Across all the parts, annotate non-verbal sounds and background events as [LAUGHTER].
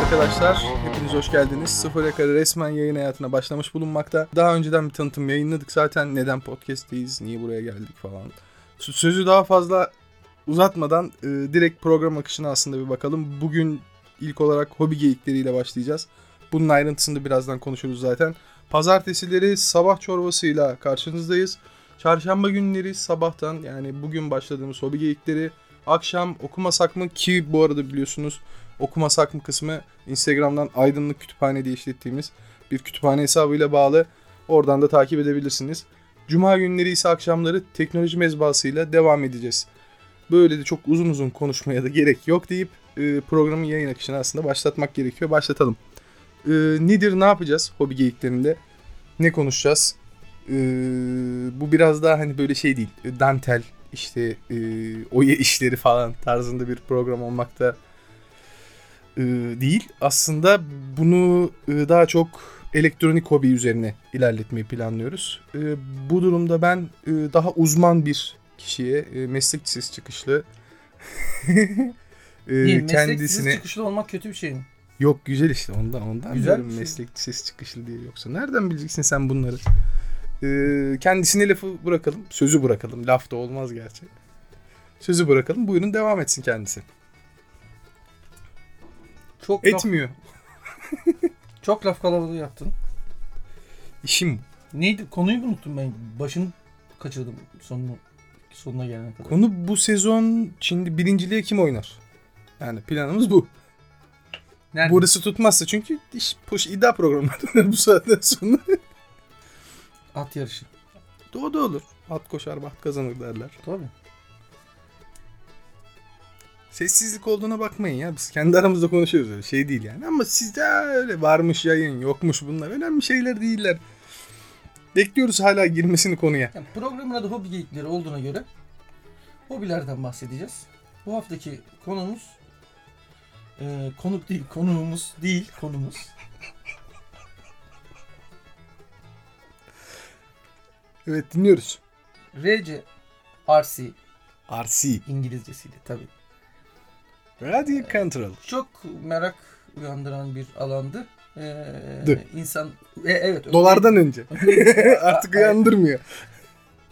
arkadaşlar. Hepiniz hoş geldiniz. Sıfır Ekara resmen yayın hayatına başlamış bulunmakta. Daha önceden bir tanıtım yayınladık zaten. Neden podcast'teyiz, niye buraya geldik falan. Sö- Sözü daha fazla uzatmadan e, direkt program akışına aslında bir bakalım. Bugün ilk olarak hobi geyikleriyle başlayacağız. Bunun ayrıntısını birazdan konuşuruz zaten. Pazartesileri sabah çorbasıyla karşınızdayız. Çarşamba günleri sabahtan yani bugün başladığımız hobi geyikleri akşam okumasak mı ki bu arada biliyorsunuz okumasak mı kısmı Instagram'dan aydınlık kütüphane diye işlettiğimiz bir kütüphane hesabıyla bağlı. Oradan da takip edebilirsiniz. Cuma günleri ise akşamları teknoloji mezbahasıyla devam edeceğiz. Böyle de çok uzun uzun konuşmaya da gerek yok deyip e, programın yayın akışını aslında başlatmak gerekiyor. Başlatalım. E, nedir ne yapacağız hobi geyiklerinde? Ne konuşacağız? E, bu biraz daha hani böyle şey değil. Dantel işte e, oya işleri falan tarzında bir program olmakta e, değil. Aslında bunu e, daha çok elektronik hobi üzerine ilerletmeyi planlıyoruz. E, bu durumda ben e, daha uzman bir kişiye e, meslek lisesi çıkışlı [LAUGHS] e, Değil, meslek kendisine lisesi çıkışlı olmak kötü bir şey mi? yok güzel işte ondan ondan Güzel diyorum şey. meslek lisesi çıkışlı diye yoksa nereden bileceksin sen bunları? E, kendisine lafı bırakalım, sözü bırakalım. Laf da olmaz gerçi. Sözü bırakalım. Buyurun devam etsin kendisi. Çok laf, Etmiyor. [LAUGHS] çok laf kalabalığı yaptın. İşim bu. Neydi? Konuyu unuttum ben. Başını kaçırdım sonunu sonuna gelene kadar. Konu bu sezon şimdi birinciliğe kim oynar? Yani planımız bu. Nerede? Burası tutmazsa çünkü iş push iddia programına döner bu saatten sonra. At yarışı. o da olur. At koşar baht kazanır derler. Tabii. Sessizlik olduğuna bakmayın ya. Biz kendi aramızda konuşuyoruz öyle şey değil yani. Ama sizde öyle varmış yayın yokmuş bunlar. Önemli şeyler değiller. Bekliyoruz hala girmesini konuya. Yani programın adı hobi geyikleri olduğuna göre hobilerden bahsedeceğiz. Bu haftaki konumuz e, konuk değil, konuğumuz değil, konumuz. Evet dinliyoruz. RC RC RC. İngilizcesiyle tabii. Radio Control. Çok merak uyandıran bir alandı. Ee, Dı. insan e, evet öyle- Dolardan önce. [LAUGHS] Artık uyandırmıyor.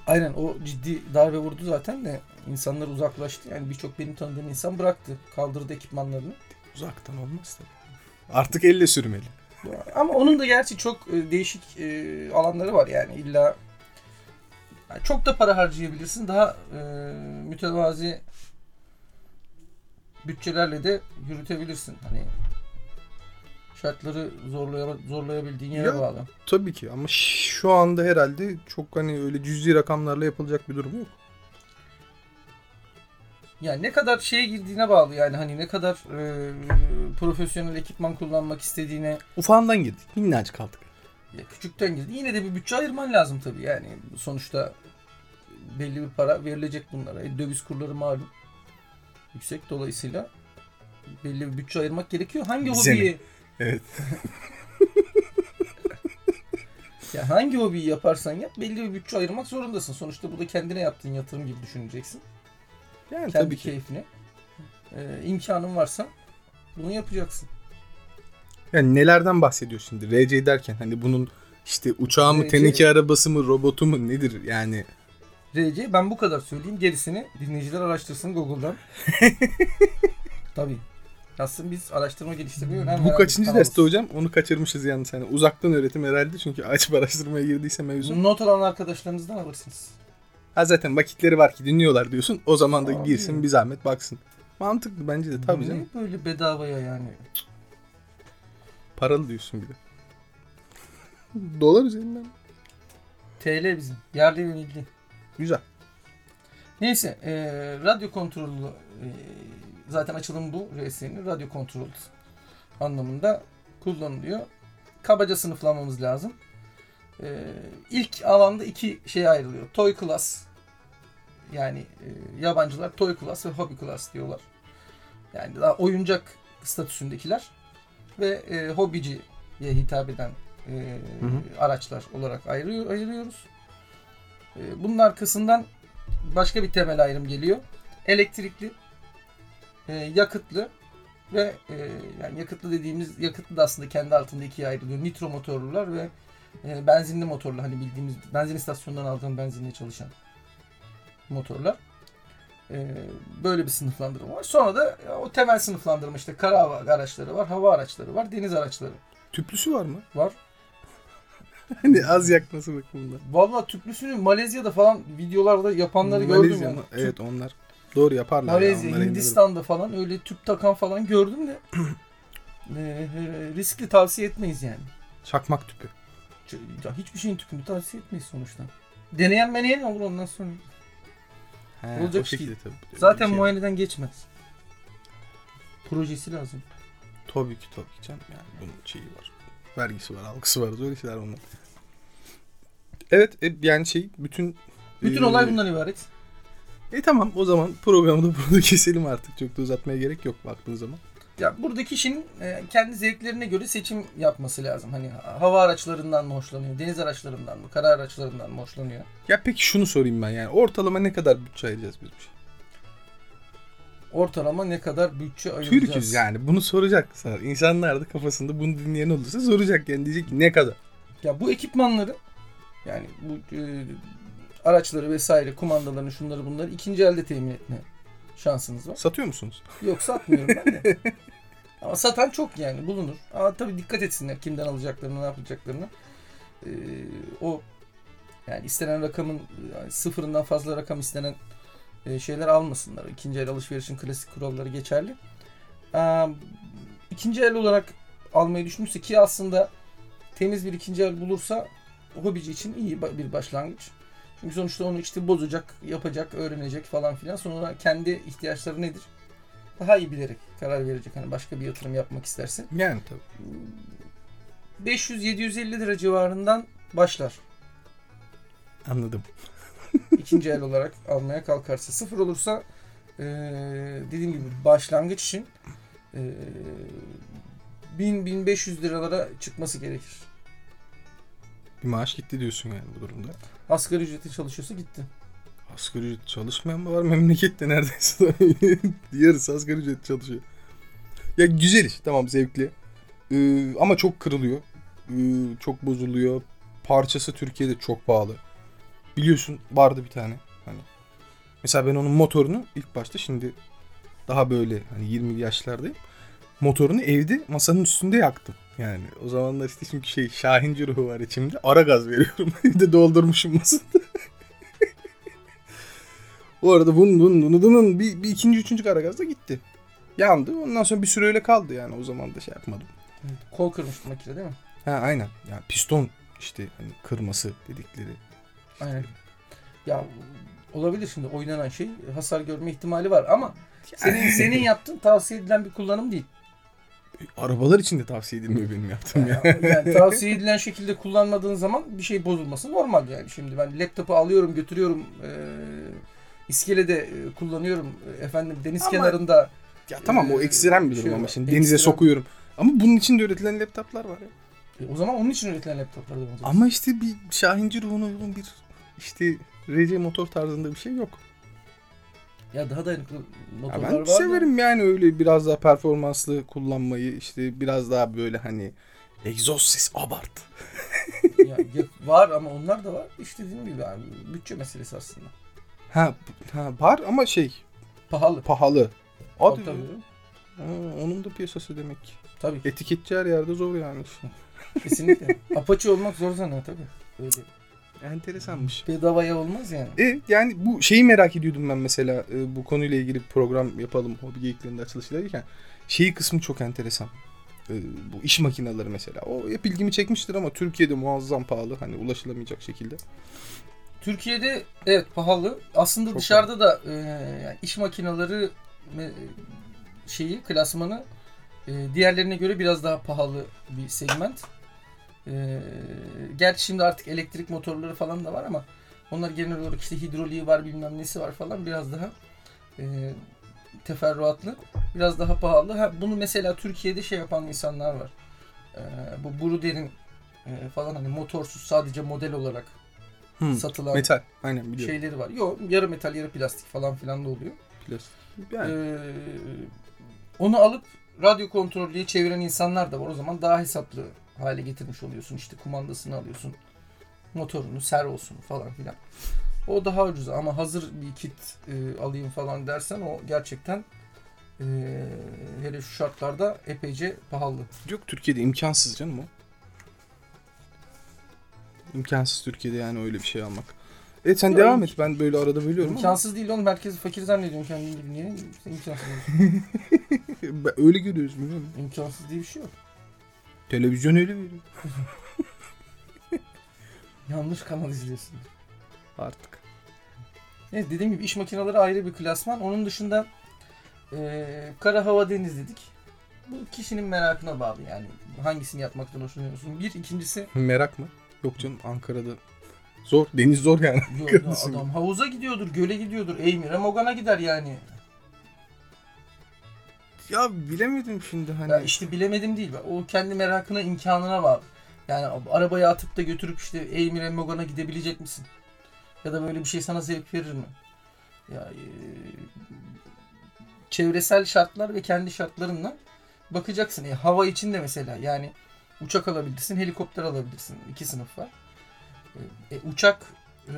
Aynen o ciddi darbe vurdu zaten de insanlar uzaklaştı. Yani birçok benim tanıdığım insan bıraktı. Kaldırdı ekipmanlarını. Uzaktan olmaz tabii. Artık elle sürmeli. Ama onun da gerçi çok e, değişik e, alanları var yani illa yani çok da para harcayabilirsin. Daha e, mütevazi bütçelerle de yürütebilirsin. Hani şartları zorlaya, zorlayabildiğin yere Ya, bağlı. Tabii ki ama şu anda herhalde çok hani öyle cüzi rakamlarla yapılacak bir durum yok. Yani ne kadar şeye girdiğine bağlı yani hani ne kadar e, profesyonel ekipman kullanmak istediğine Ufağından girdik. Minnacık kaldık. ya küçükten girdi. Yine de bir bütçe ayırman lazım tabii yani sonuçta belli bir para verilecek bunlara. E, döviz kurları malum yüksek dolayısıyla belli bir bütçe ayırmak gerekiyor. Hangi Bize hobiyi Evet. [LAUGHS] ya hangi hobiyi yaparsan yap belli bir bütçe ayırmak zorundasın. Sonuçta bu da kendine yaptığın yatırım gibi düşüneceksin. Yani Kendi tabii ki. keyfine. E, imkanın varsa bunu yapacaksın. Yani nelerden bahsediyor şimdi? RC derken hani bunun işte uçağı mı, RC teneke arabası mı, robotu mu nedir yani? RC ben bu kadar söyleyeyim. Gerisini dinleyiciler araştırsın Google'dan. [LAUGHS] Tabii. Aslında biz araştırma geliştirmeye önem Bu kaçıncı derste hocam? Onu kaçırmışız yalnız hani uzaktan öğretim herhalde çünkü açıp araştırmaya girdiyse mevzu. Not alan arkadaşlarınızdan alırsınız. Ha zaten vakitleri var ki dinliyorlar diyorsun. O zaman da Abi. girsin bir zahmet baksın. Mantıklı bence de tabii Bu canım. Ne böyle bedavaya yani. Paralı diyorsun bir de. Dolar üzerinden. TL bizim. Yerli ve milli. Güzel. Neyse. E, radyo kontrollü e, zaten açılım bu RS'nin. Radyo kontrol anlamında kullanılıyor. Kabaca sınıflamamız lazım. E, ilk alanda iki şey ayrılıyor. Toy class yani e, yabancılar toy class ve hobby class diyorlar. Yani daha oyuncak statüsündekiler ve e, hobiciye hitap eden e, Hı hı. araçlar olarak ayırıyor, ayırıyoruz. E, bunun arkasından başka bir temel ayrım geliyor. Elektrikli, e, yakıtlı ve e, yani yakıtlı dediğimiz yakıtlı da aslında kendi altında ikiye ayrılıyor. Nitro motorlular ve e, benzinli motorlu hani bildiğimiz benzin istasyonundan aldığım benzinle çalışan motorlar. Böyle bir sınıflandırma var. Sonra da o temel sınıflandırma işte kara araçları var, hava araçları var, deniz araçları Tüplüsü var mı? var. [LAUGHS] Hani az yakması bakımından. Vallahi tüplüsünü Malezya'da falan videolarda yapanları gördüm Malezya yani. mı? Tüp- Evet onlar. Doğru yaparlar. ya, Malezya, onlara Hindistan'da falan öyle tüp takan falan gördüm de [CLEARS THROAT] e, riskli tavsiye etmeyiz yani. Çakmak tüpü. Ya hiçbir şeyin tüpünü tavsiye etmeyiz sonuçta. Deneyen meneyen olur ondan sonra. He, Olacak değil. tabii. Zaten şey. muayeneden geçmez. Projesi lazım. Tabii ki tabii ki canım. Yani bunun şeyi var. Vergisi var, algısı var. Öyle şeyler onlar. Evet e, yani şey bütün... Bütün e, olay bundan ibaret. E tamam o zaman programı da burada [LAUGHS] keselim artık. Çok da uzatmaya gerek yok baktığın zaman. Ya burada kişinin e, kendi zevklerine göre seçim yapması lazım. Hani hava araçlarından mı hoşlanıyor, deniz araçlarından mı, kara araçlarından mı hoşlanıyor? Ya peki şunu sorayım ben yani. Ortalama ne kadar bütçe ayıracağız biz bu şey? Ortalama ne kadar bütçe ayıracağız? Türk'üz yani bunu soracaklar. İnsanlar da kafasında bunu dinleyen olursa soracak yani diyecek ki ne kadar? Ya bu ekipmanları yani bu e, araçları vesaire kumandalarını şunları bunları ikinci elde temin etme şansınız var. Satıyor musunuz? Yok satmıyorum ben de. [LAUGHS] Ama satan çok yani bulunur. Ama tabii dikkat etsinler kimden alacaklarını ne yapacaklarını. Ee, o yani istenen rakamın yani sıfırından fazla rakam istenen e, şeyler almasınlar. İkinci el alışverişin klasik kuralları geçerli. Ee, ikinci el olarak almayı düşünürse ki aslında temiz bir ikinci el bulursa hobici için iyi bir başlangıç. Çünkü sonuçta onu işte bozacak, yapacak, öğrenecek falan filan. Sonra kendi ihtiyaçları nedir? Daha iyi bilerek karar verecek. Hani başka bir yatırım yapmak isterse. Yani tabii. 500-750 lira civarından başlar. Anladım. İkinci el olarak almaya kalkarsa. Sıfır olursa eee, dediğim gibi başlangıç için eee 1000-1500 liralara çıkması gerekir. Bir maaş gitti diyorsun yani bu durumda. Asgari ücreti çalışıyorsa gitti. Asgari ücret çalışmayan mı var memlekette neredeyse? [LAUGHS] Yarısı asgari ücret çalışıyor. Ya güzel iş tamam zevkli. Ee, ama çok kırılıyor. Ee, çok bozuluyor. Parçası Türkiye'de çok pahalı. Biliyorsun vardı bir tane. Hani mesela ben onun motorunu ilk başta şimdi daha böyle hani 20 yaşlardayım. Motorunu evde masanın üstünde yaktım. Yani o zamanlar işte çünkü şey Şahinci ruhu var içimde. Ara gaz veriyorum. [LAUGHS] Evde doldurmuşum masada. [LAUGHS] O arada bunun bunun bunun bunun bir, bir ikinci üçüncü kara gaz da gitti. Yandı. Ondan sonra bir süre öyle kaldı yani. O zaman da şey yapmadım. Kol kırmıştı makine değil mi? Ha aynen. Ya piston işte hani kırması dedikleri. Aynen. Ya olabilir şimdi oynanan şey hasar görme ihtimali var ama senin senin yaptığın tavsiye edilen bir kullanım değil. Arabalar için de tavsiye edilmiyor benim yaptığım ya. Yani, yani tavsiye edilen şekilde kullanmadığın zaman bir şey bozulması normal yani. Şimdi ben laptopu alıyorum götürüyorum e, iskelede e, kullanıyorum e, efendim deniz Ama- kenarında ya tamam o Ee, ekstrem bir şey durum ama var, şimdi denize ekstrem. sokuyorum. Ama bunun için de üretilen laptoplar var ya. E, o zaman onun için üretilen laptoplar da olacak. Ama işte bir Şahinci ruhuna uygun bir işte RC motor tarzında bir şey yok. Ya daha dayanıklı Ya motorlar ben var. da- severim yani öyle biraz daha performanslı kullanmayı işte biraz daha böyle hani egzoz ses abart. Ya, ya var ama onlar da var. İşte dediğim gibi yani bütçe meselesi aslında. Ha, ha var ama şey Pahalı. pahalı. Hadi. tabii. Ha, onun da piyasası demek ki. Tabii. Etiketçi her yerde zor yani. Kesinlikle. Apache olmak zor sana tabii. Öyle. Enteresanmış. Bedavaya olmaz yani. E, yani bu şeyi merak ediyordum ben mesela e, bu konuyla ilgili bir program yapalım hobi geyiklerinde açılışlarıyken. Şeyi kısmı çok enteresan. E, bu iş makineleri mesela. O hep ilgimi çekmiştir ama Türkiye'de muazzam pahalı. Hani ulaşılamayacak şekilde. Türkiye'de evet pahalı. Aslında Çok dışarıda da e, yani iş makineleri e, şeyi klasmanı e, diğerlerine göre biraz daha pahalı bir segment. E, gerçi şimdi artık elektrik motorları falan da var ama onlar genel olarak işte hidroliği var bilmem nesi var falan biraz daha e, teferruatlı. Biraz daha pahalı. Ha, bunu mesela Türkiye'de şey yapan insanlar var. E, bu Bruder'in e, falan hani motorsuz sadece model olarak Hı, satılan Metal. Aynen biliyorum. şeyleri var. Yok yarı metal yarı plastik falan filan da oluyor. Plastik. Yani. Ee, onu alıp radyo kontrollüye çeviren insanlar da var. O zaman daha hesaplı hale getirmiş oluyorsun. İşte kumandasını alıyorsun. Motorunu, servosunu falan filan. O daha ucuz ama hazır bir kit e, alayım falan dersen o gerçekten e, hele şu şartlarda epeyce pahalı. Yok Türkiye'de imkansız canım o. İmkansız Türkiye'de yani öyle bir şey almak. Evet sen Yok, devam et. Ben böyle arada bölüyorum ama. İmkansız değil oğlum. Herkes fakir zannediyor kendini gibi. Niye? İmkansız. [LAUGHS] Öyle görüyoruz biliyor musun? İmkansız diye bir şey yok. Televizyon öyle veriyor. [LAUGHS] Yanlış kanal izliyorsun. Artık. Evet dediğim gibi iş makineleri ayrı bir klasman. Onun dışında eee, kara hava deniz dedik. Bu kişinin merakına bağlı yani. Hangisini yapmaktan hoşlanıyorsun? Bir. ikincisi Merak mı? Yok canım Ankara'da zor. Deniz zor yani. yok adam havuza gidiyordur, göle gidiyordur. Eymir'e Mogan'a gider yani. Ya bilemedim şimdi hani. Ya işte bilemedim değil. O kendi merakına, imkanına bağlı. Yani arabaya atıp da götürüp işte Eymir'e Mogan'a gidebilecek misin? Ya da böyle bir şey sana zevk verir mi? Ya e, çevresel şartlar ve kendi şartlarınla bakacaksın. E, hava için de mesela yani uçak alabilirsin, helikopter alabilirsin. İki sınıf var. E, e, uçak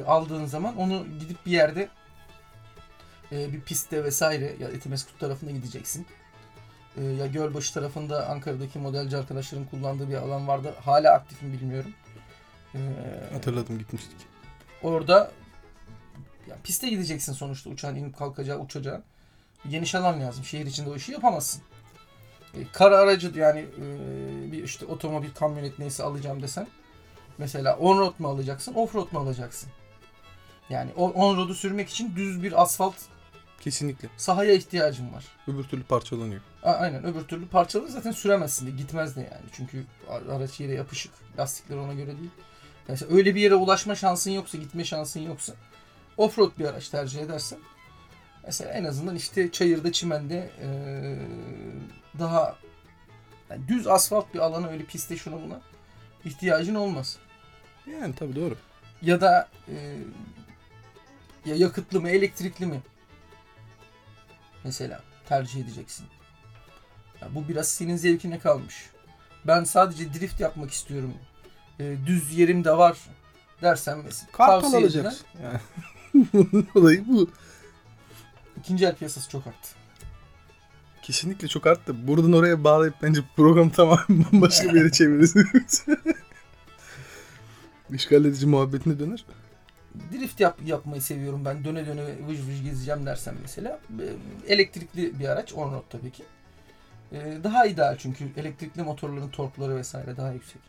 aldığın zaman onu gidip bir yerde e, bir pistte vesaire ya Etimeskut tarafına gideceksin. E, ya Gölbaşı tarafında Ankara'daki modelci arkadaşların kullandığı bir alan vardı. Hala aktif mi bilmiyorum. E, Hatırladım gitmiştik. orada ya piste gideceksin sonuçta uçağın inip kalkacağı uçacağı. Geniş alan lazım. Şehir içinde o işi yapamazsın. E, kara aracı yani e, bir işte otomobil, kamyonet neyse alacağım desen mesela on-road mu alacaksın, off-road mu alacaksın? Yani on-road'u sürmek için düz bir asfalt Kesinlikle. sahaya ihtiyacın var. Öbür türlü parçalanıyor. A- Aynen öbür türlü parçaları zaten süremezsin de gitmez de yani. Çünkü araç yere yapışık. Lastikler ona göre değil. Mesela öyle bir yere ulaşma şansın yoksa, gitme şansın yoksa offroad bir araç tercih edersen mesela en azından işte çayırda, çimende eee, daha yani düz asfalt bir alana öyle piste şuna buna ihtiyacın olmaz. Yani tabii doğru. Ya da eee, ya yakıtlı mı, elektrikli mi? Mesela tercih edeceksin. Ya bu biraz senin zevkine kalmış. Ben sadece drift yapmak istiyorum. Ee, düz yerim de var dersen mesela Kartal alacaksın. Yani. [LAUGHS] Olayı bu. ikinci el piyasası çok arttı. Kesinlikle çok arttı. Buradan oraya bağlayıp bence programı tamamen başka bir yere çeviririz. [LAUGHS] İşgal edici muhabbetine döner. Drift yap, yapmayı seviyorum ben. Döne döne vıj vıj gezeceğim dersen mesela. e, Elektrikli bir araç. On-road tabii ki. E, Daha ideal çünkü elektrikli motorların torkları vesaire daha yüksek.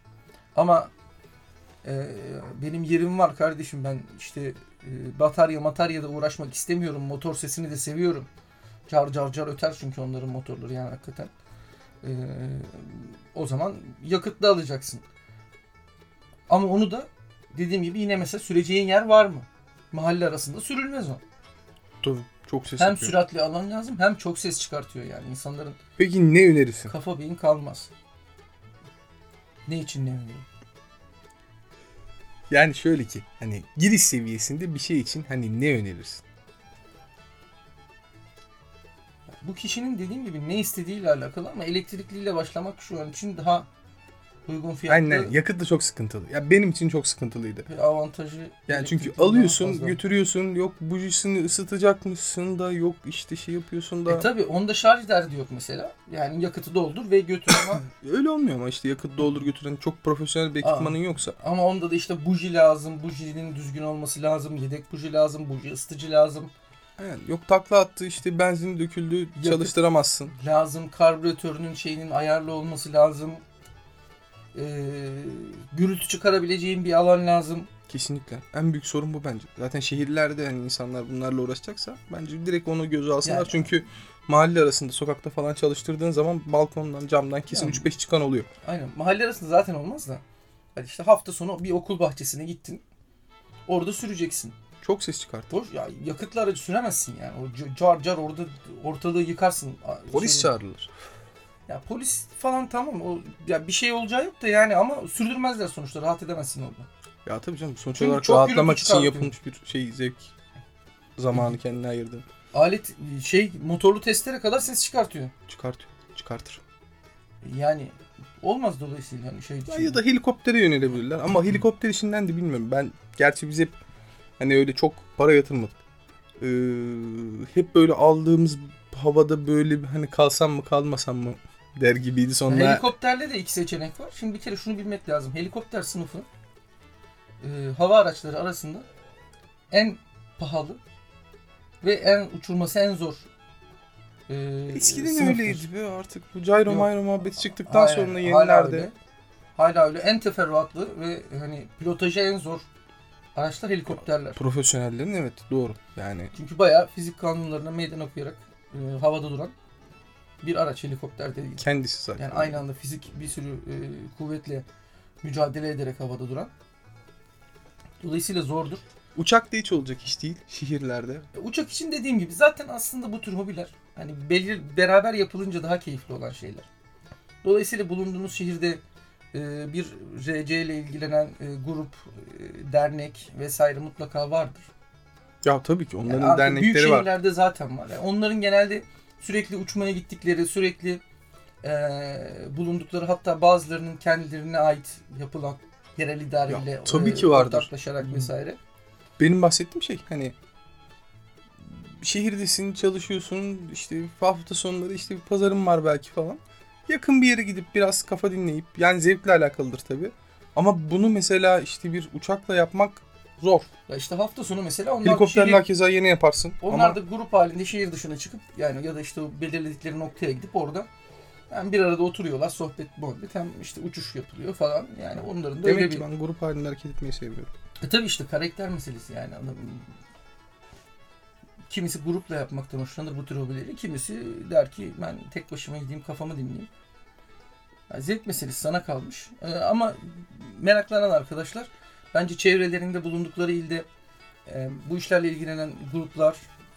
Ama e, benim yerim var kardeşim ben işte e, batarya mataryada uğraşmak istemiyorum. Motor sesini de seviyorum. Car car car öter çünkü onların motorları yani hakikaten. E, o zaman yakıtlı alacaksın. Ama onu da dediğim gibi yine mesela süreceğin yer var mı? Mahalle arasında sürülmez o. Tabii çok ses Hem yapıyor. süratli alan lazım hem çok ses çıkartıyor yani. insanların Peki ne önerirsin? kafa beyin kalmaz. Ne için ne önereyim? Yani şöyle ki hani giriş seviyesinde bir şey için hani ne önerirsin? Bu kişinin dediğim gibi ne istediğiyle alakalı ama elektrikliyle başlamak şu an için daha uygun fiyatlı Aynen yakıt da çok sıkıntılı. Ya benim için çok sıkıntılıydı. bir avantajı. Yani çünkü alıyorsun, götürüyorsun, yok bujisini ısıtacakmışsın da, yok işte şey yapıyorsun da. E tabi onda şarj derdi yok mesela. Yani yakıtı doldur ve götür ama [LAUGHS] Öyle olmuyor ama işte yakıt doldur götüren çok profesyonel bir ekipmanın yoksa. ama onda da işte buji lazım. Bujinin düzgün olması lazım. Yedek buji lazım. Buji ısıtıcı lazım. Yani yok takla attı işte benzin döküldü çalıştıramazsın. lazım. Karbüratörünün şeyinin ayarlı olması lazım. Ee, gürültü çıkarabileceğin bir alan lazım. Kesinlikle. En büyük sorun bu bence. Zaten şehirlerde hani insanlar bunlarla uğraşacaksa bence direkt onu göze alsınlar. Yani- Çünkü mahalle arasında sokakta falan çalıştırdığın zaman balkondan camdan kesin Yani- 3-5 çıkan oluyor. Aynen. Mahalle arasında zaten olmaz da. Hadi işte hafta sonu bir okul bahçesine gittin. Orada süreceksin. Çok ses çıkartır. Boş ya yakıtlı aracı süremezsin yani. O car car orada ortalığı yıkarsın. Polis şey- çağırılır. Ya polis falan tamam. O ya bir şey olacağı yok da yani ama sürdürmezler sonuçta. Rahat edemezsin orada. Ya tabii canım sonuç Çünkü olarak çok rahatlamak için çıkartıyor. yapılmış bir şey zevk. Zamanı kendine ayırdın. Alet şey motorlu testere kadar ses çıkartıyor. Çıkartıyor. çıkartır. Yani olmaz dolayısıyla hani şey Ya, için. ya da helikoptere yönelebilirler ama helikopter işinden de bilmiyorum. Ben gerçi biz hep hani öyle çok para yatırmadık. Ee, hep böyle aldığımız havada böyle hani kalsam mı kalmasam mı der gibiydi sonra. Helikopterle de iki seçenek var. Şimdi bir kere şunu bilmek lazım. Helikopter sınıfı e, hava araçları arasında en pahalı ve en uçurması en zor e, Eskiden sınıftır. öyleydi be artık bu Yok. mayro muhabbeti çıktıktan Aynen, sonra Hala yenilerde. öyle. Hala öyle. En teferruatlı ve hani pilotajı en zor araçlar helikopterler. Profesyonellerin evet doğru yani. Çünkü bayağı fizik kanunlarına meydan okuyarak e, havada duran bir araç helikopter değil. Kendisi zaten. Yani aynı anda fizik bir sürü e, kuvvetle mücadele ederek havada duran. Dolayısıyla zordur. Uçak da hiç olacak iş değil [LAUGHS] şehirlerde. E, Uçak için dediğim gibi zaten aslında bu tür hobiler hani belir, beraber yapılınca daha keyifli olan şeyler. Dolayısıyla bulunduğunuz şehirde e, bir RC ile ilgilenen e, grup, e, dernek vesaire mutlaka vardır. Ya tabii ki onların Yani artık büyük dernekleri var. şehirlerde zaten var. Yani onların genelde sürekli uçmaya gittikleri, sürekli e, bulundukları hatta bazılarının kendilerine ait yapılan yerel idareyle Ya, tabii ki vardır. ortaklaşarak Hı. vesaire. Benim bahsettiğim şey hani şehirdesin, çalışıyorsun, işte hafta sonları işte bir pazarın var belki falan. Yakın bir yere gidip biraz kafa dinleyip yani zevkle alakalıdır tabii. Ama bunu mesela işte bir uçakla yapmak zor. Ya işte hafta sonu mesela onlar Helikopterle şehir- keza yeni yaparsın. Onlar Ama da grup halinde şehir dışına çıkıp yani ya da işte o belirledikleri noktaya gidip orada hem bir arada oturuyorlar sohbet muhabbet hem işte uçuş yapılıyor falan yani onların da öyle demek bir... ki ben grup halinde hareket etmeyi seviyorum. E tabii işte karakter meselesi yani adam kimisi grupla yapmaktan hoşlanır bu tür hobileri kimisi der ki ben tek başıma gideyim kafamı dinleyeyim. Yani zevk meselesi sana kalmış. E, ama meraklanan arkadaşlar bence çevrelerinde bulundukları ilde e, bu işlerle ilgilenen gruplar,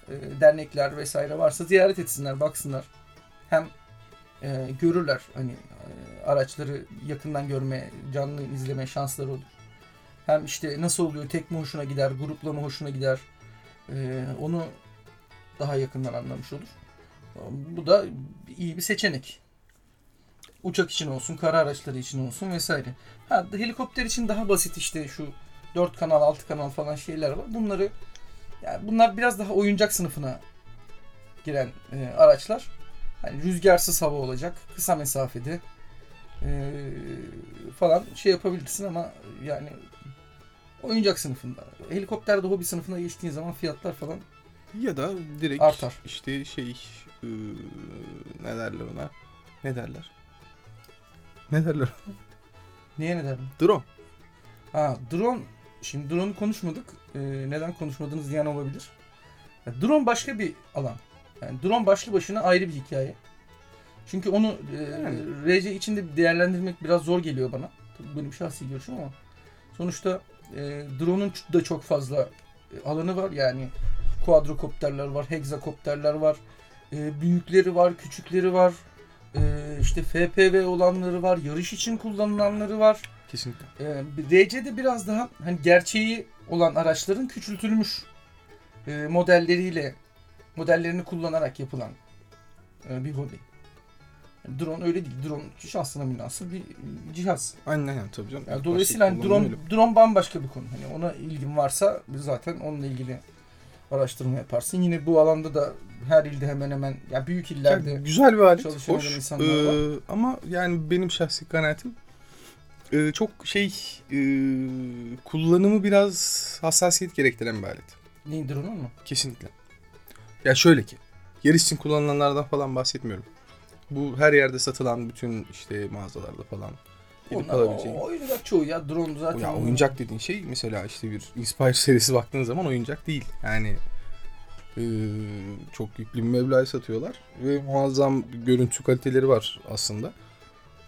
e, dernekler vesaire varsa ziyaret etsinler, baksınlar. Hem e, görürler hani e, araçları yakından görme, canlı izleme şansları olur. Hem işte nasıl oluyor, tek mi hoşuna gider, grupla mı hoşuna gider, e, onu daha yakından anlamış olur. Bu da iyi bir seçenek. Uçak için olsun, kara araçları için olsun vesaire. Ha, helikopter için daha basit işte şu 4 kanal, 6 kanal falan şeyler var. Bunları yani bunlar biraz daha oyuncak sınıfına giren e, araçlar. Yani rüzgarsız hava olacak, kısa mesafede e, falan şey yapabilirsin ama yani oyuncak sınıfında. Helikopterde hobi sınıfına geçtiğin zaman fiyatlar falan Ya da direkt Artar. işte şey ıı, ne derler ona? Ne derler? Ne derler? neye ne derim? Drone. Ha drone şimdi drone'u konuşmadık. Ee, neden konuşmadınız diyen olabilir. Ya, drone başka bir alan. Yani drone başlı başına ayrı bir hikaye. Çünkü onu e, Yani. RC içinde değerlendirmek biraz zor geliyor bana. Tabii benim şahsi görüşüm ama sonuçta e, drone'un da çok fazla e, alanı var. Yani kuadrokopterler var, hexakopterler var, e, büyükleri var, küçükleri var. E, işte FPV olanları var, yarış için kullanılanları var. Kesinlikle. Ee, RC'de biraz daha hani gerçeği olan araçların küçültülmüş e, modelleriyle modellerini kullanarak yapılan e, bir hobi. Yani drone öyle değil. Drone şahsına münasır bir cihaz. Aynen aynen tabii canım. Yani dolayısıyla hani drone, kullanımı drone bambaşka bir konu. Hani ona ilgin varsa zaten onunla ilgili araştırma yaparsın. Yine bu alanda da her ilde hemen hemen ya büyük illerde Ya, güzel bir alet. Hoş. insanlar Ee, ama yani benim şahsi kanaatim e, çok şey e, kullanımı biraz hassasiyet gerektiren bir alet. neyi drone mu? Kesinlikle. Ya şöyle ki yarış için kullanılanlardan falan bahsetmiyorum. Bu her yerde satılan bütün işte mağazalarda falan gidip Onlar alabileceğin. oyuncak çoğu ya drone zaten. Ya oyuncak dediğin şey mesela işte bir Inspire serisi baktığın zaman oyuncak değil. Yani e, çok yüklü bir meblağı satıyorlar ve muazzam görüntü kaliteleri var aslında.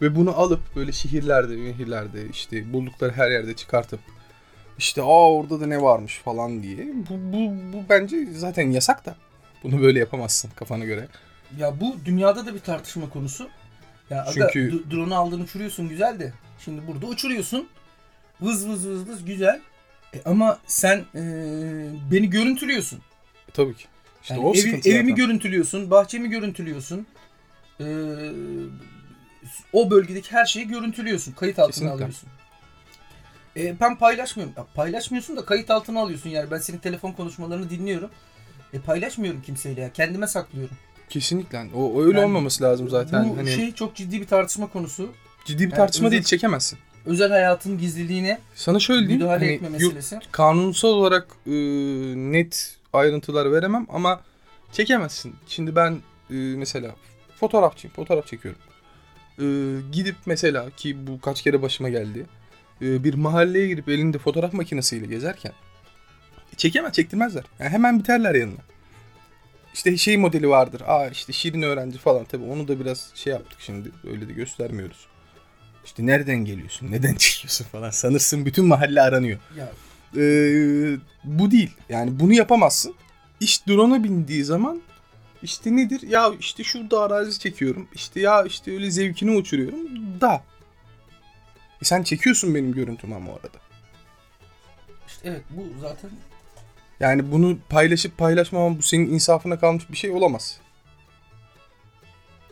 Ve bunu alıp böyle şehirlerde, şehirlerde işte buldukları her yerde çıkartıp işte aa orada da ne varmış falan diye. Bu, bu, bu bence zaten yasak da. Bunu böyle yapamazsın kafana göre. Ya bu dünyada da bir tartışma konusu. Ya aga, Çünkü- d- drone'u aldın uçuruyorsun güzel de. Şimdi burada uçuruyorsun. Vız vız vız vız güzel. E ama sen e, beni görüntülüyorsun. Tabii ki. İşte Yani o evi- evimi zaten. görüntülüyorsun, bahçemi görüntülüyorsun. e, o bölgedeki her şeyi görüntülüyorsun. Kayıt altına Kesinlikle. alıyorsun. E, ben paylaşmıyorum. Ya, paylaşmıyorsun da kayıt altına alıyorsun yani. Ben senin telefon konuşmalarını dinliyorum. E, paylaşmıyorum kimseyle ya. Kendime saklıyorum. Kesinlikle. yani. O öyle Yani olmaması lazım zaten. Bu hani şey çok ciddi bir tartışma konusu. ciddi bir yani tartışma özel- değil, çekemezsin. Özel hayatın gizliliğine Sana şöyle diyeyim. müdahale hani etme meselesi. kanunsal olarak e, net ayrıntılar veremem ama çekemezsin. Şimdi ben e, mesela fotoğrafçıyım, fotoğraf çekiyorum. E, gidip mesela ki bu kaç kere başıma geldi. e, bir mahalleye girip elinde fotoğraf makinesiyle gezerken çekemez, çektirmezler. Yani hemen biterler yanına. İşte şey modeli vardır. Aa işte şirin öğrenci falan tabii onu da biraz şey yaptık şimdi. Öyle de göstermiyoruz. İşte nereden geliyorsun? Neden [LAUGHS] çekiyorsun falan. Sanırsın bütün mahalle aranıyor. Ya Ee, bu değil. Yani bunu yapamazsın. İş drone'a bindiği zaman işte nedir? Ya işte şurada arazi çekiyorum. İşte ya işte öyle zevkini uçuruyorum. Da. E sen çekiyorsun benim görüntümü ama orada. işte evet bu zaten Yani bunu paylaşıp paylaşmamam bu senin insafına kalmış bir şey olamaz.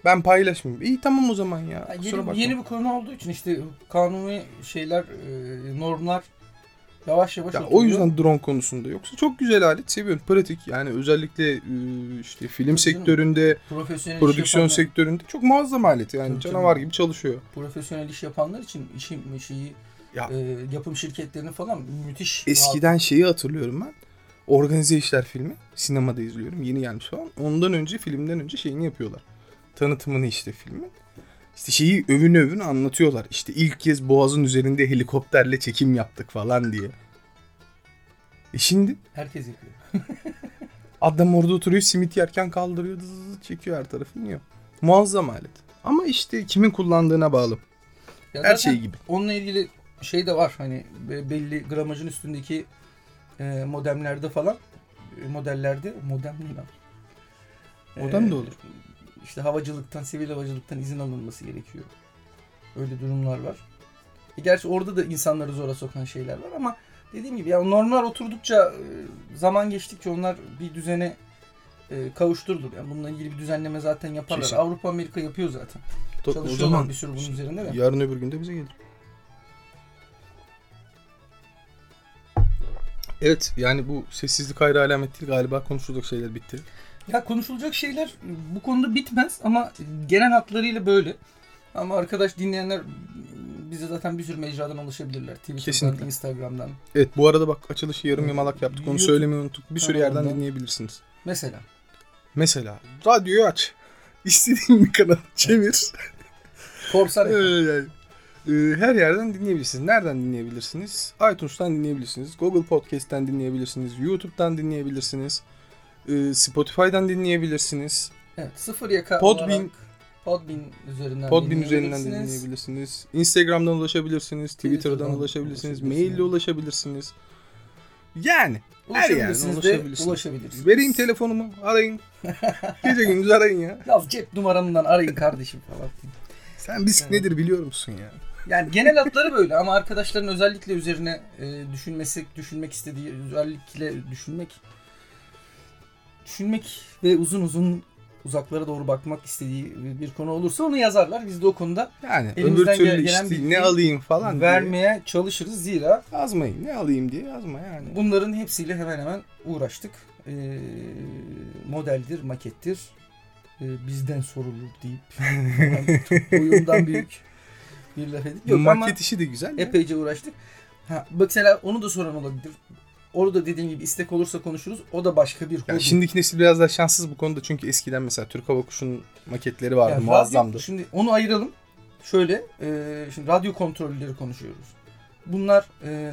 Ben paylaşmayayım. İyi tamam o zaman ya. Ya yeni, yeni bir konu olduğu için işte kanuni şeyler, e, normlar yavaş yavaş Ya o yüzden drone konusunda yoksa çok güzel alet seviyorum. Pratik yani özellikle işte film canım. sektöründe profesyonel iş prodüksiyon yapanlar- sektöründe çok muazzam alet yani Tabii, canavar tabii. gibi çalışıyor. profesyonel iş yapanlar için işin şeyi Ya. e, yapım şirketlerini falan müthiş Eskiden şeyi hatırlıyorum ben. Organize işler filmi. Sinemada izliyorum. Yeni gelmiş falan. Ondan önce filmden önce şeyini yapıyorlar. Tanıtımını işte filmin. İşte şeyi övün övün anlatıyorlar. İşte ilk kez Boğaz'ın üzerinde helikopterle çekim yaptık falan diye. E şimdi herkes yapıyor. [LAUGHS] adam orada oturuyor simit yerken kaldırıyor dız çekiyor her tarafı iniyor. Muazzam alet. Ama işte kimin kullandığına bağlı. Ya Her şey gibi. Onunla ilgili şey de var hani be- belli gramajın üstündeki e, modemlerde falan e, modellerde modem ne lan? Modem de olur. İşte havacılıktan, sivil havacılıktan izin alınması gerekiyor. Öyle durumlar var. E gerçi orada da insanları zora sokan şeyler var ama dediğim gibi yani normlar oturdukça e, zaman geçtikçe onlar bir düzene e, kavuşturulur. Yani bununla ilgili bir düzenleme zaten yaparlar. Kesin. Avrupa Amerika yapıyor zaten. O Çalışıyorlar zaman bir sürü bunun üzerinde de. yarın öbür gün de bize gelir. Evet yani bu sessizlik ayrı alamet değil galiba konuşulacak şeyler bitti. Ya konuşulacak şeyler bu konuda bitmez ama genel hatlarıyla böyle. Ama arkadaş dinleyenler bize zaten bir sürü mecradan ulaşabilirler. Twitter'dan, Kesinlikle. Instagram'dan. Evet bu arada bak açılışı yarım yamalak yaptık onu YouTube söylemeyi unuttuk. Bir sürü yerden dinleyebilirsiniz. Mesela. Mesela radyoyu aç. [LAUGHS] İstediğin bir kanal çevir. [LAUGHS] Korsan Ee, yani, e, her yerden dinleyebilirsiniz. Nereden dinleyebilirsiniz? iTunes'tan dinleyebilirsiniz. Google Podcast'ten dinleyebilirsiniz. YouTube'dan dinleyebilirsiniz. E, Spotify'dan dinleyebilirsiniz. Evet, sıfır yaka Podbean- olarak Podbean üzerinden Podbean üzerinden dinleyebilirsiniz. Instagram'dan ulaşabilirsiniz. Twitter'dan Twitter'dan ulaşabilirsiniz. ulaşabilirsiniz. Maille ulaşabilirsiniz. Yani her yerden Ulaşabilirsiniz ulaşabilirsiniz. Vereyim telefonumu arayın. [LAUGHS] Gece gündüz arayın ya. Ya cep numaramdan arayın kardeşim falan. Sen risk Evet. nedir biliyor musun ya? Yani genel hatları böyle ama arkadaşların özellikle üzerine e, düşünmesi, düşünmek istediği, özellikle düşünmek düşünmek ve uzun uzun uzaklara doğru bakmak istediği bir konu olursa onu yazarlar. Biz de o konuda Yani öbür türlü gelen işte ne alayım falan diye vermeye çalışırız. Zira yazmayın. Ne alayım diye yazma yani. bunların hepsiyle hemen hemen uğraştık. E, modeldir, makettir. E, bizden sorulur deyip çok [LAUGHS] boyumdan büyük bir laf edip. Yok Maket işi de güzel. ya. epeyce uğraştık. Ha, mesela onu da soran olabilir. Orada dediğim gibi istek olursa konuşuruz. O da başka bir hobi. şimdiki nesil biraz daha şanssız bu konuda çünkü eskiden mesela Türk Hava Kuşu'nun maketleri vardı Yani radyo- muazzamdı. şimdi onu ayıralım. Şöyle, e, şimdi radyo kontrolleri konuşuyoruz. Bunlar, e,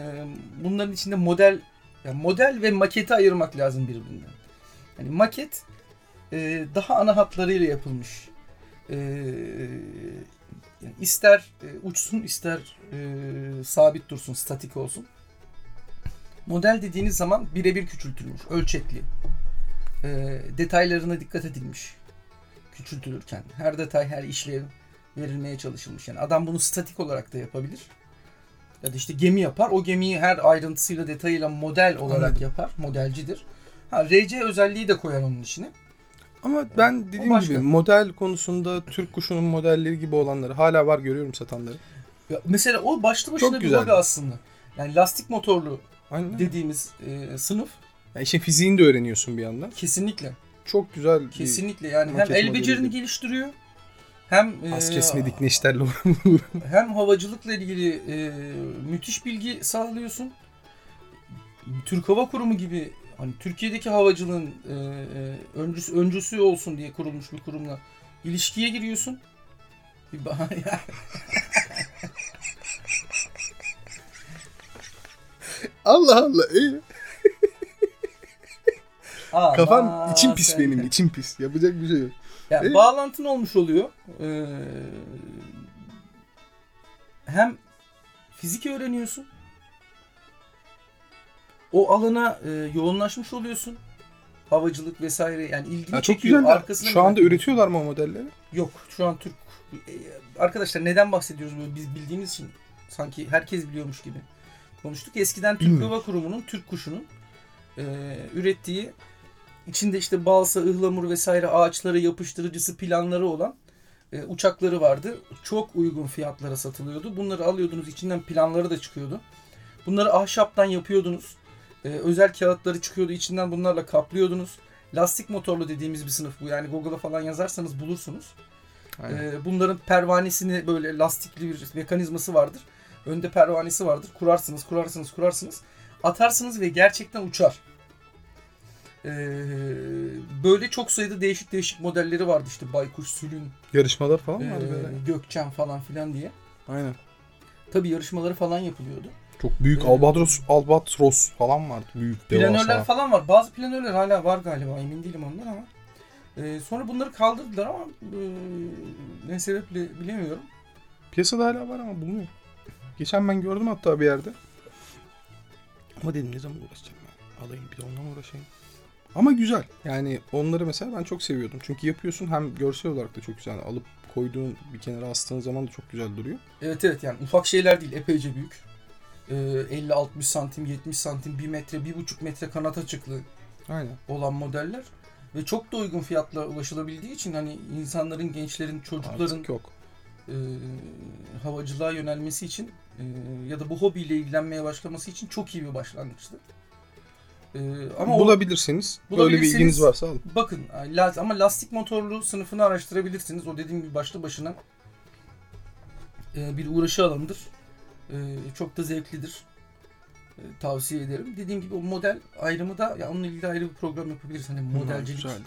bunların içinde model, yani model ve maketi ayırmak lazım birbirinden. Yani maket e, daha ana hatlarıyla yapılmış. E, yani ister e, uçsun, ister e, sabit dursun, statik olsun. Model dediğiniz zaman birebir küçültülmüş, ölçekli. E, detaylarına dikkat edilmiş küçültülürken. Her detay, her işlev verilmeye çalışılmış. Yani adam bunu statik olarak da yapabilir. Ya da işte gemi yapar. O gemiyi her ayrıntısıyla, detayıyla model olarak Anladım. yapar. Modelcidir. Ha, RC özelliği de koyar onun içine. Ama ben dediğim gibi model konusunda Türk kuşunun modelleri gibi olanları hala var görüyorum satanları. Ya mesela o başlı başına Çok bir güzel. bug aslında. Yani lastik motorlu Aynen. dediğimiz e, sınıf Yani işin fiziğini de öğreniyorsun bir yandan. kesinlikle Çok güzel bir kesinlikle yani hem maket el modeli becerini değil. geliştiriyor hem e, az kesme dikme işlerle [LAUGHS] hem havacılıkla ilgili e, müthiş bilgi sağlıyorsun. Türk Hava Kurumu gibi hani Türkiye'deki havacılığın e, e, öncüsü, öncüsü olsun diye kurulmuş bir kurumla ilişkiye giriyorsun. Bir [LAUGHS] Allah Allah iyi. [LAUGHS] Aman Kafam içim pis benim içim pis. Yapacak bir şey yok. Yani Ee? bağlantın olmuş oluyor. Ee, hem fizik öğreniyorsun. O alana e, yoğunlaşmış oluyorsun. Havacılık vesaire yani ilgini Ya çok çekiyor. güzel. Arkasına Şu anda üretiyorlar mı o modelleri? Yok şu an Türk. e, Arkadaşlar neden bahsediyoruz böyle biz bildiğimiz için sanki herkes biliyormuş gibi konuştuk. Eskiden Türk Bilmiyoruz. Hava Kurumu'nun Türk kuşunun e, ürettiği içinde işte balsa, ıhlamur vesaire ağaçları yapıştırıcısı planları olan e, uçakları vardı. Çok uygun fiyatlara satılıyordu. Bunları alıyordunuz içinden planları da çıkıyordu. Bunları ahşaptan yapıyordunuz. E, özel kağıtları çıkıyordu içinden bunlarla kaplıyordunuz. Lastik motorlu dediğimiz bir sınıf bu. Yani Google'a falan yazarsanız bulursunuz. Ee, bunların pervanesini böyle lastikli bir mekanizması vardır. Önde pervanesi vardır. Kurarsınız, kurarsınız, kurarsınız. Atarsınız ve gerçekten uçar. Ee, böyle çok sayıda değişik değişik modelleri vardı işte Baykuş, Sülün, Yarışmalar falan e, var böyle. Gökçen falan filan diye. Aynen. Tabi yarışmaları falan yapılıyordu. Çok büyük Ee, Albatros, Albatros falan vardı. Büyük Planörler devasa. falan var. Bazı planörler hala var galiba. Emin değilim ondan ama. Ee, sonra bunları kaldırdılar ama e, ne sebeple bilemiyorum. Piyasada hala var ama bulunuyor. Geçen ben gördüm hatta bir yerde. Ama dedim ne zaman uğraşacağım ben? Alayım bir de onunla mı uğraşayım? Ama güzel. Yani onları mesela ben çok seviyordum. Çünkü yapıyorsun hem görsel olarak da çok güzel. Yani alıp koyduğun bir kenara astığın zaman da çok güzel duruyor. Evet evet yani ufak şeyler değil epeyce büyük. Ee, 50-60 santim, 70 santim, 1 metre, 1,5 metre kanat açıklığı Aynen. olan modeller. Ve çok da uygun fiyatla ulaşılabildiği için hani insanların, gençlerin, çocukların Artık yok. E, havacılığa yönelmesi için e, ya da bu hobiyle ilgilenmeye başlaması için çok iyi bir başlangıçtı. E, ama o, Bulabilirseniz, böyle bir ilginiz varsa alın. bakın ama lastik motorlu sınıfını araştırabilirsiniz. O dediğim gibi başlı başına e, bir uğraşı alanıdır. E, çok da zevklidir. E, tavsiye ederim. Dediğim gibi o model ayrımı da ya onunla ilgili ayrı bir program yapabiliriz. Hani modelcilik Güzel.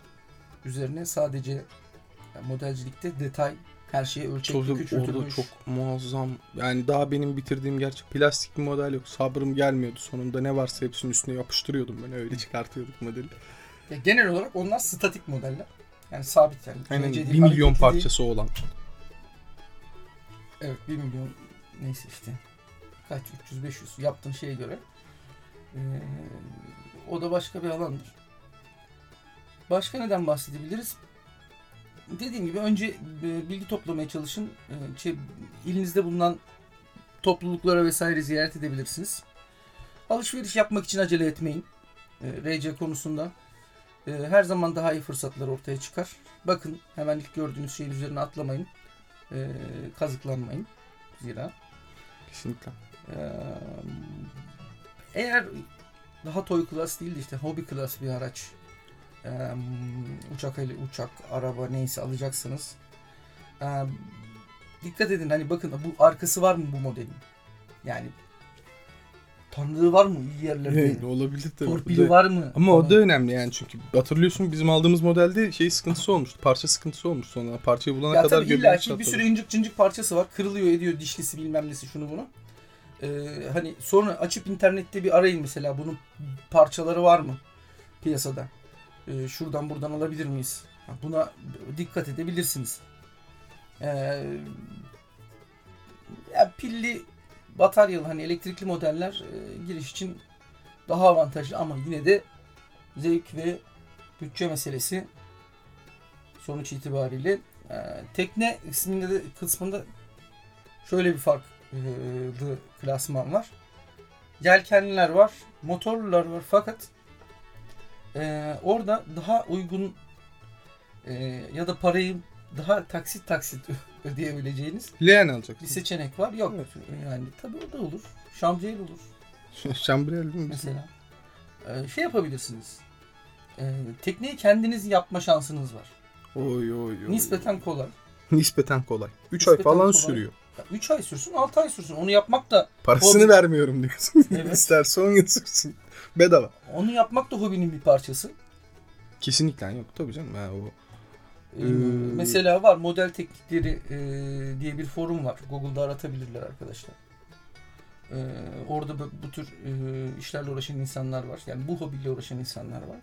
üzerine sadece yani modelcilikte detay her şeye ölçekli Çocuk küçültülmüş. orada çok muazzam. Yani daha benim bitirdiğim gerçek plastik bir model yok. Sabrım gelmiyordu. Sonunda ne varsa hepsinin üstüne yapıştırıyordum ben. Öyle çıkartıyorduk modeli. Ya genel olarak onlar statik modeller. Yani sabit yani. Aynen 1 değil, milyon hareketli değil. parçası olan. Evet 1 milyon neyse işte kaç 300-500 yaptığın şeye göre Ee, o da başka bir alandır. Başka neden bahsedebiliriz? Dediğim gibi önce e, bilgi toplamaya çalışın. Ee, şey, ilinizde bulunan topluluklara vesaire ziyaret edebilirsiniz. Alışveriş yapmak için acele etmeyin. Ee, RC konusunda her zaman daha iyi fırsatlar ortaya çıkar. Bakın hemen ilk gördüğünüz şeyin üzerine atlamayın. Kazıklanmayın. Zira Kesinlikle. eğer daha toy class değil de işte hobi class bir araç ee, uçak uçak araba neyse alacaksınız. Ee, dikkat edin hani bakın bu arkası var mı bu modelin? Yani tanıdığı var mı iyi yerlerde? Evet, olabilir tabii. Torpili var mı? Ama o da önemli yani çünkü hatırlıyorsun bizim aldığımız modelde şey sıkıntısı olmuştu. Parça sıkıntısı olmuş sonra. Parçayı bulana Ya kadar tabii illa göbeğimiz ki bir sürü incik cincik parçası var. Kırılıyor ediyor dişlisi bilmem nesi şunu bunu. Ee, hani sonra açıp internette bir arayın mesela bunun parçaları var mı piyasada? Ee, şuradan buradan alabilir miyiz? Buna dikkat edebilirsiniz. Ee, ya pilli bataryalı hani elektrikli modeller e, giriş için daha avantajlı ama yine de zevk ve bütçe meselesi sonuç itibariyle ee, tekne isminde de kısmında şöyle bir farklı klasman var. Yelkenliler var, motorlular var fakat e, orada daha uygun e, ya da parayı daha taksit taksit [LAUGHS] ödeyebileceğiniz Leğen bir alacaksın. seçenek var. Yok yani tabii o da olur. Şambriyel olur Şambriyel mi? mesela. E, şey yapabilirsiniz. E, tekneyi kendiniz yapma şansınız var. Oy oy oy. Nispeten kolay. Nispeten kolay. 3 ay falan kolay. sürüyor. 3 ay sürsün 6 ay sürsün. Onu yapmak da Parasını Hobi. vermiyorum diyorsun. [LAUGHS] Evet. İsterse 10 yıl sürsün. Bedava. onu yapmak da hobinin bir parçası. Kesinlikle yok tabii canım. Ha, o. Ee, Hmm. Mesela var model teknikleri e, diye bir forum var. Google'da aratabilirler arkadaşlar. Ee, orada bu, bu tür e, işlerle uğraşan insanlar var. Yani bu hobiyle uğraşan insanlar var.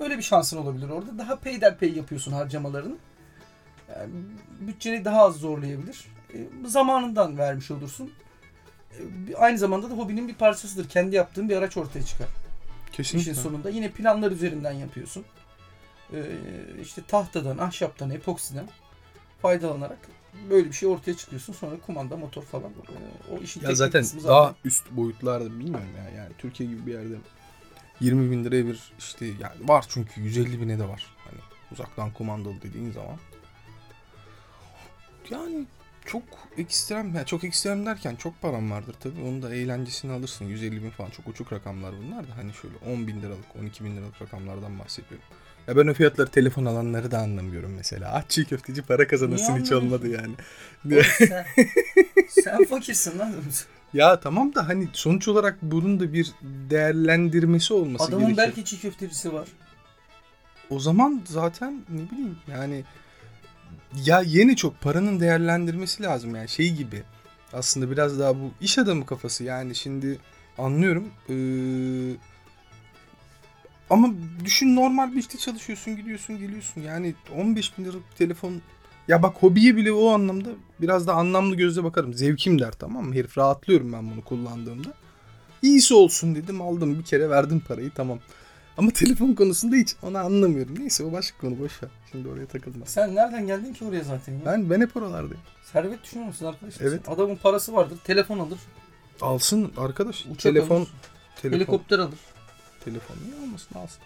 Öyle bir şansın olabilir orada. Daha peyderpey yapıyorsun harcamalarını. Yani bütçeni daha az zorlayabilir. E, zamanından vermiş olursun. E, aynı zamanda da hobinin bir parçasıdır. Kendi yaptığın bir araç ortaya çıkar. Kesinlikle. İşin sonunda yine planlar üzerinden yapıyorsun. Ee, işte tahtadan, ahşaptan, epoksiden faydalanarak böyle bir şey ortaya çıkıyorsun. Sonra kumanda, motor falan. Ee, o işin Ya zaten kısmı daha üst boyutlarda bilmiyorum ya. Yani Türkiye gibi bir yerde 20 bin liraya bir işte yani var çünkü 150 bine de var. Hani uzaktan kumandalı dediğin zaman. Yani çok ekstrem, ya çok ekstrem derken çok param vardır tabii. Onun da eğlencesini alırsın. 150 bin falan çok uçuk rakamlar bunlar da. Hani şöyle 10 bin liralık, 12 bin liralık rakamlardan bahsediyorum. Ya ben o fiyatları telefon alanları da anlamıyorum mesela. Aç köfteci para kazanırsın hiç olmadı yani. sen, [LAUGHS] sen fakirsin lan. Ya tamam da hani sonuç olarak bunun da bir değerlendirmesi olması Adamın gerekiyor. belki çiğ köftecisi var. O zaman zaten ne bileyim yani ya yeni çok paranın değerlendirmesi lazım yani şey gibi. Aslında biraz daha bu iş adamı kafası yani şimdi anlıyorum. Ee, ama düşün normal bir işte çalışıyorsun gidiyorsun geliyorsun yani 15 bin liralık bir telefon ya bak hobiye bile o anlamda biraz da anlamlı gözle bakarım. Zevkim der tamam mı? Herif rahatlıyorum ben bunu kullandığımda. İyisi olsun dedim aldım bir kere verdim parayı tamam. Ama telefon konusunda hiç onu anlamıyorum. Neyse o başka konu boş ver. Şimdi oraya takılma. Sen nereden geldin ki oraya zaten? Ya? Ben ben hep oralardayım. Servet düşünüyor musun arkadaşlar? Evet. Adamın parası vardır. Telefon alır. Alsın arkadaş. Uçak telefon alır. telefon Helikopter alır. telefon niye almasın alsın.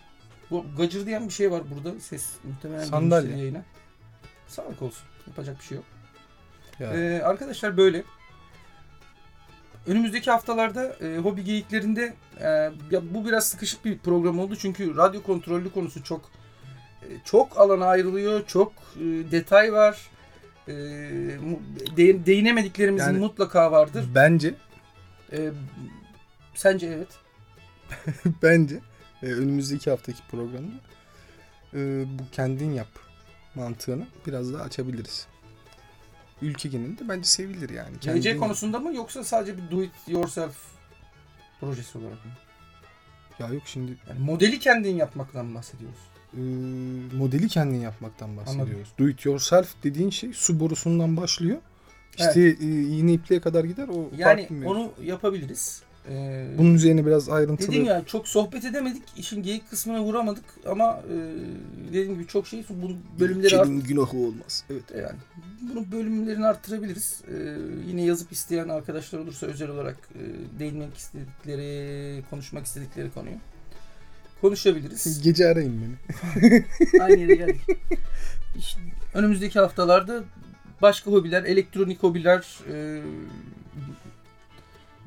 Bu gacır diyen bir şey var burada. Ses muhtemelen Sandalye. yayına. Sağlık olsun. Yapacak bir şey yok. Ya. Ee, arkadaşlar böyle. Önümüzdeki haftalarda e, hobi geyiklerinde e, ya bu biraz sıkışık bir program oldu çünkü radyo kontrollü konusu çok e, çok alana ayrılıyor, çok e, detay var. E, de- değinemediklerimizin Yani- mutlaka vardır. Bence E, sence evet. [LAUGHS] bence e, önümüzdeki haftaki programda e, bu kendin yap mantığını biraz daha açabiliriz. Ülke genelinde bence sevilir yani. Kendin yap. konusunda mı yoksa sadece bir do it yourself projesi olarak mı? Ya yok şimdi Yani modeli kendin yapmaktan bahsediyoruz. e, modeli kendin yapmaktan bahsediyoruz. Do it yourself dediğin şey su borusundan başlıyor. İşte e, iğne ipliğe kadar gider o Yani onu yapabiliriz. Ee, Bunun üzerine biraz ayrıntılı. Dedim ya çok sohbet edemedik. işin geyik kısmına vuramadık ama e, dediğim gibi çok şey bu bölümleri art, Kedinin günahı olmaz. Evet. yani bunu bölümlerini arttırabiliriz. E, yine yazıp isteyen arkadaşlar olursa özel olarak e, değinmek istedikleri, konuşmak istedikleri konuyu konuşabiliriz. Gece arayın beni. [LAUGHS] Aynı yere geldik. İşte önümüzdeki haftalarda başka hobiler, elektronik hobiler, e,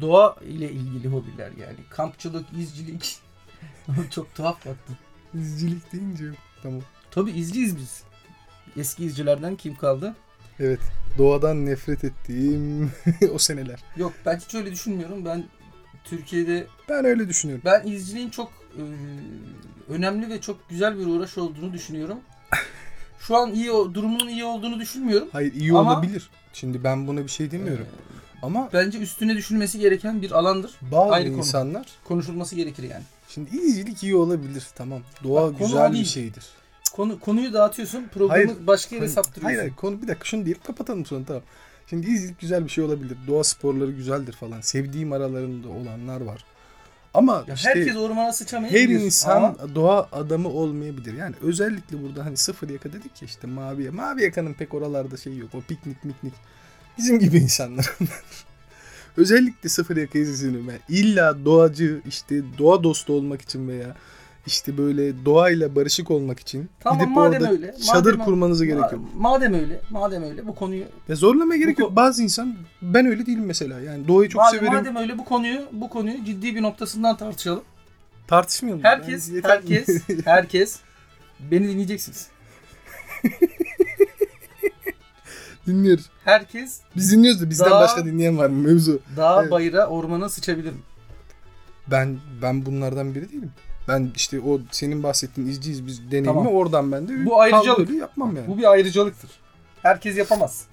doğa ile ilgili hobiler yani kampçılık, izcilik. [LAUGHS] Çok tuhaf baktım. İzcilik deyince tamam. Tabii izciyiz biz. Eski izcilerden kim kaldı? Evet. Doğadan nefret ettiğim [LAUGHS] o seneler. Yok ben hiç öyle düşünmüyorum. Ben Türkiye'de Ben öyle düşünüyorum. ben izciliğin çok e, önemli ve çok güzel bir uğraş olduğunu düşünüyorum. [LAUGHS] Şu an iyi durumunun iyi olduğunu düşünmüyorum. Hayır iyi Ama- olabilir. Şimdi ben buna bir şey demiyorum. Ee, Ama bence üstüne düşünülmesi gereken bir alandır. bazı ayrı konu. insanlar Konuşulması gerekir yani. şimdi izcilik iyi olabilir tamam. Doğa Bak, konu güzel bir şeydir. Konu konuyu dağıtıyorsun, programı Hayır, başka yere Konu- saptırıyorsun. hayır, hayır konu bir dakika şunu deyip kapatalım sonra tamam. Şimdi izcilik güzel bir şey olabilir. Doğa sporları güzeldir falan. Sevdiğim aralarında olanlar var. Ama Ya işte herkes ormana her sıçamayabilir. insan Ama doğa adamı olmayabilir. Yani özellikle burada hani sıfır yaka dedik ya işte mavi mavi yakanın pek oralarda şey yok. O piknik miknik. Bizim gibi insanlar özellikle sıfır yaka izleniyorum. Yani illa doğacı işte doğa dostu olmak için veya işte böyle doğayla barışık olmak için Tamam, gidip madem orada öyle, çadır madem- kurmanıza gerek yok. Madem öyle, madem öyle bu konuyu Ya zorlamaya gerek Bu yok. Bazı insan ben öyle değilim mesela. Yani doğayı çok madem, severim. madem öyle bu konuyu bu konuyu ciddi bir noktasından tartışalım. Tartışmayalım. Herkes Yani herkes [LAUGHS] herkes beni dinleyeceksiniz. [LAUGHS] dinliyoruz. Herkes Biz dinliyoruz da bizden Daha- başka dinleyen var mı mevzu? dağa Evet. bayıra ormana sıçabilirim. Ben ben bunlardan biri değilim. Ben işte o senin bahsettiğin izciyiz biz deneyimi Tamam. oradan ben de Bu ayrıcalık. yapmam yani. Bu bir ayrıcalıktır. Herkes yapamaz.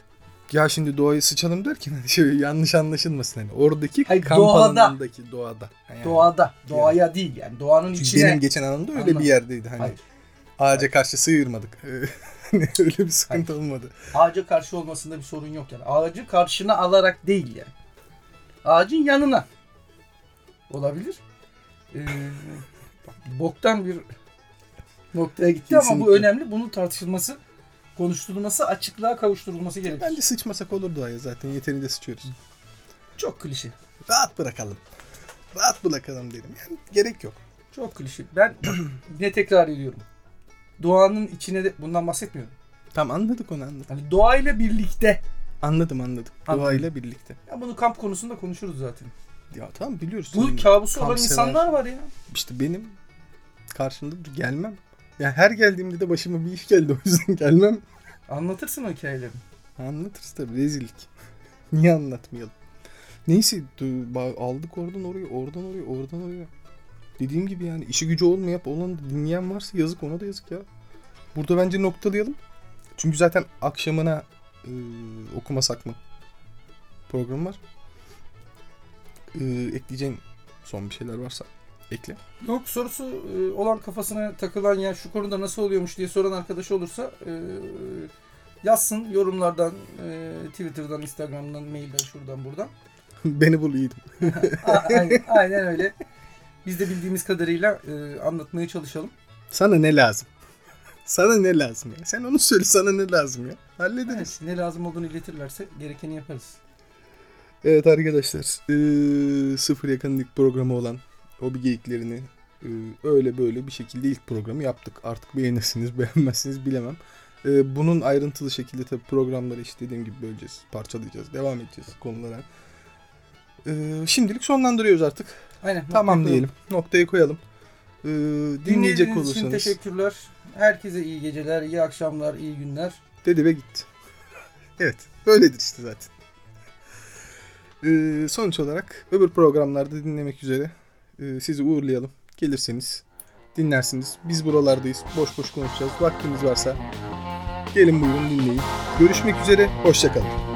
Ya şimdi doğayı sıçalım derken şey yanlış anlaşılmasın hani oradaki Hayır, kamp doğada. alanındaki doğada. Yani. Doğada, doğaya değil yani doğanın Çünkü içine. benim geçen anımda öyle Anladım. bir yerdeydi hani. Hayır. Ağaca karşı sıyırmadık. [LAUGHS] Hani [LAUGHS] öyle bir sıkıntı olmadı. Ağaca karşı olmasında bir sorun yok yani. Ağacı karşına alarak değil yani. Ağacın yanına. Olabilir. Ee, boktan bir noktaya gitti ama bu Kesinlikle. önemli. Bunun tartışılması, konuşturulması, açıklığa kavuşturulması gerekir. Bence sıçmasak olur doğaya zaten yeterince sıçıyoruz. Çok klişe. Rahat bırakalım. Rahat bırakalım dedim. Yani gerek yok. Çok klişe. Ben [CLEARS THROAT] ne tekrar ediyorum. Doğanın içine de bundan bahsetmiyorum. Tamam anladık onu anladık. Hani doğayla birlikte. Anladım anladım. Anladım. Doğayla birlikte. Ya bunu kamp konusunda konuşuruz zaten. Ya tamam biliyoruz. Bu kabusu olan insanlar var ya. İşte benim karşımda gelmem. Yani her geldiğimde de başıma bir iş geldi o yüzden [LAUGHS] gelmem. Anlatırsın o hikayeleri. Anlatırız tabii rezillik. [LAUGHS] Niye anlatmayalım? Neyse aldık oradan oraya oradan oraya oradan oraya. Dediğim gibi yani işi gücü olmayıp olan dinleyen varsa yazık ona da yazık ya. Burada bence noktalayalım. Çünkü zaten akşamına e, okumasak mı program var. E, ekleyeceğin son bir şeyler varsa ekle. Yok sorusu e, olan kafasına takılan ya şu konuda nasıl oluyormuş diye soran arkadaş olursa e, yazsın yorumlardan, e, Twitter'dan, Instagram'dan, mailden, şuradan buradan. [LAUGHS] Beni bul yiğidim. [LAUGHS] Aynen, aynen öyle. Biz de bildiğimiz kadarıyla e, anlatmaya çalışalım. Sana ne lazım? [LAUGHS] Sana ne lazım ya? Sen onu söyle sana ne lazım ya? Hallederiz. Evet, ne lazım olduğunu iletirlerse gerekeni yaparız. Evet arkadaşlar eee, sıfır yakınlık programı olan hobi geyiklerini eee, öyle böyle bir şekilde ilk programı yaptık. Artık beğenirsiniz [LAUGHS] beğenmezsiniz bilemem. Eee, bunun ayrıntılı şekilde tabii programları işte dediğim gibi böleceğiz, parçalayacağız, devam edeceğiz konulara. Eee, şimdilik sonlandırıyoruz artık. Aynen. Tamam noktayı diyelim. Noktayı koyalım. Eee, dinleyecek Dinlediğiniz için olursanız teşekkürler. Herkese iyi geceler, iyi akşamlar, iyi günler. dedi ve gitti. [LAUGHS] evet böyledir işte zaten. Ee, sonuç olarak öbür programlarda dinlemek üzere e, sizi uğurlayalım. Gelirseniz dinlersiniz. Biz buralardayız. Boş boş konuşacağız. Vaktiniz varsa gelin buyurun dinleyin. Görüşmek üzere. Hoşçakalın.